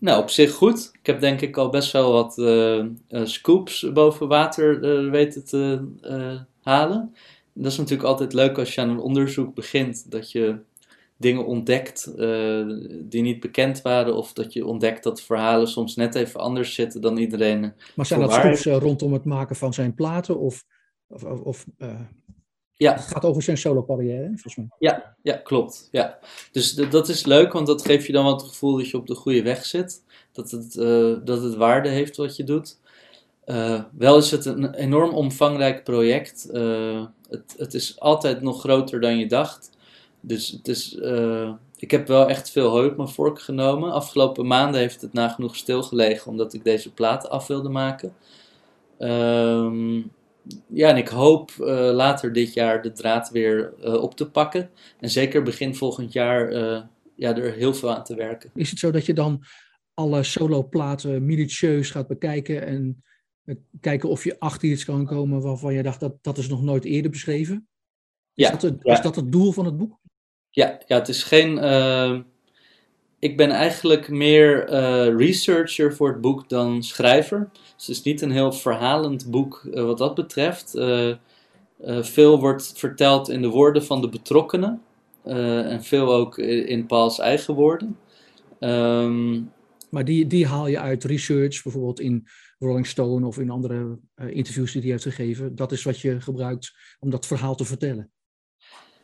Nou, op zich goed. Ik heb denk ik al best wel wat uh, scoops boven water uh, weten te halen. Dat is natuurlijk altijd leuk als je aan een onderzoek begint, dat je dingen ontdekt die niet bekend waren, of dat je ontdekt dat verhalen soms net even anders zitten dan iedereen. Maar zijn dat scoops rondom het maken van zijn platen, of, of, of ja. Het gaat over zijn solo carrière, volgens mij. Ja, ja klopt. Ja. Dus dat is leuk, want dat geeft je dan wat het gevoel dat je op de goede weg zit. Dat het, uh, dat het waarde heeft wat je doet. Uh, wel is het een enorm omvangrijk project. Uh, het, het is altijd nog groter dan je dacht. Dus het is, ik heb wel echt veel hoop mijn vork genomen. Afgelopen maanden heeft het nagenoeg stilgelegen omdat ik deze plaat af wilde maken. Ehm ja, en ik hoop uh, later dit jaar de draad weer uh, op te pakken. En zeker begin volgend jaar uh, ja, er heel veel aan te werken. Is het zo dat je dan alle soloplaten minutieus gaat bekijken en kijken of je achter iets kan komen waarvan je dacht dat dat is nog nooit eerder beschreven? Is, ja, dat, het, ja. is dat het doel van het boek? Ja, ja het is geen ik ben eigenlijk meer uh, researcher voor het boek dan schrijver. Dus het is niet een heel verhalend boek uh, wat dat betreft. Uh, veel wordt verteld in de woorden van de betrokkenen. en veel ook in Paul's eigen woorden. Um, maar die, die haal je uit research, bijvoorbeeld in Rolling Stone of in andere interviews die hij heeft gegeven. Dat is wat je gebruikt om dat verhaal te vertellen.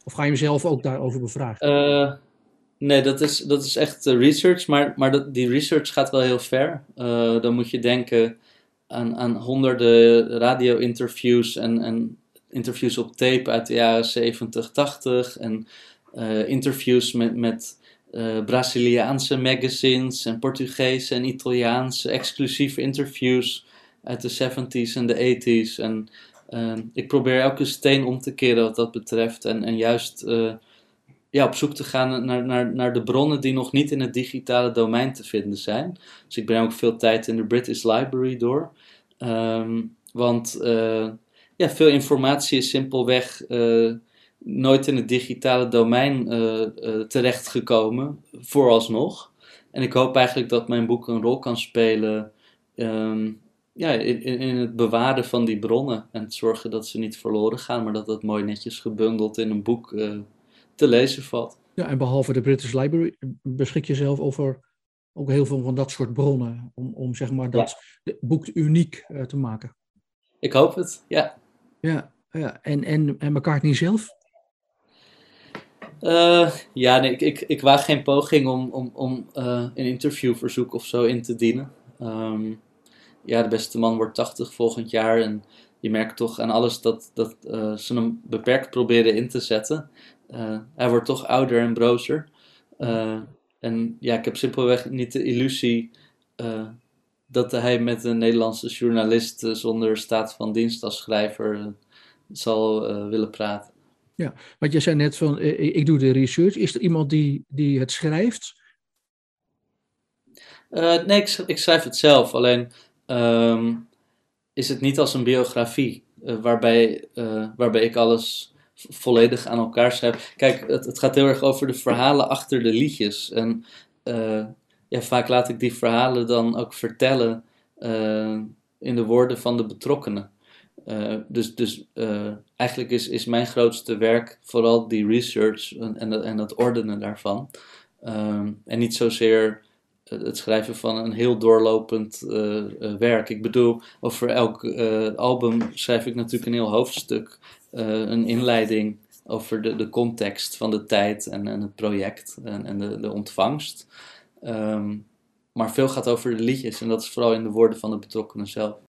Of ga je mezelf ook daarover bevragen? Nee, dat is, dat is echt uh, research, maar, maar die research gaat wel heel ver. Uh, dan moet je denken aan, aan honderden radio-interviews en, en interviews op tape uit de jaren 70, 80 en uh, interviews met, met Braziliaanse magazines en Portugese en Italiaanse exclusieve interviews uit de 70s en de 80s. En ik probeer elke steen om te keren wat dat betreft en, en juist ja, op zoek te gaan naar, naar, naar de bronnen die nog niet in het digitale domein te vinden zijn. Dus ik breng ook veel tijd in de British Library door. Ehm, want uh, ja, veel informatie is simpelweg uh, nooit in het digitale domein uh, terechtgekomen, vooralsnog. En ik hoop eigenlijk dat mijn boek een rol kan spelen um, ja, in, in het bewaren van die bronnen. En zorgen dat ze niet verloren gaan, maar dat dat mooi netjes gebundeld in een boek te lezen valt. Ja, en behalve de British Library beschik je zelf over ook heel veel van dat soort bronnen. Om, om zeg maar dat boek uniek uh, te maken. Ik hoop het, ja. Ja, ja. En, en, en McCartney zelf? Uh, ja, nee, ik, ik, ik waag geen poging om, om, om uh, een interviewverzoek of zo in te dienen. Um, ja, de beste man wordt 80 volgend jaar en je merkt toch aan alles dat, dat uh, ze hem beperkt proberen in te zetten. Uh, hij wordt toch ouder en brozer. Uh, en ja, ik heb simpelweg niet de illusie dat hij met een Nederlandse journalist zonder staat van dienst als schrijver zal willen praten. Ja, want je zei net van, ik doe de research. Is er iemand die, die het schrijft? nee, ik, ik, schrijf het zelf. Alleen um, is het niet als een biografie, uh, waarbij, uh, waarbij ik alles volledig aan elkaar schrijf. Kijk, het, het, gaat heel erg over de verhalen achter de liedjes. En uh, ja, vaak laat ik die verhalen dan ook vertellen in de woorden van de betrokkenen. dus dus eigenlijk is, is mijn grootste werk vooral die research en, en, en het ordenen daarvan. en niet zozeer het schrijven van een heel doorlopend uh, uh, werk. Ik bedoel, over elk album schrijf ik natuurlijk een heel hoofdstuk, een inleiding over de, de context van de tijd en, en het project en, en de, de ontvangst. Um, maar veel gaat over de liedjes en dat is vooral in de woorden van de betrokkenen zelf.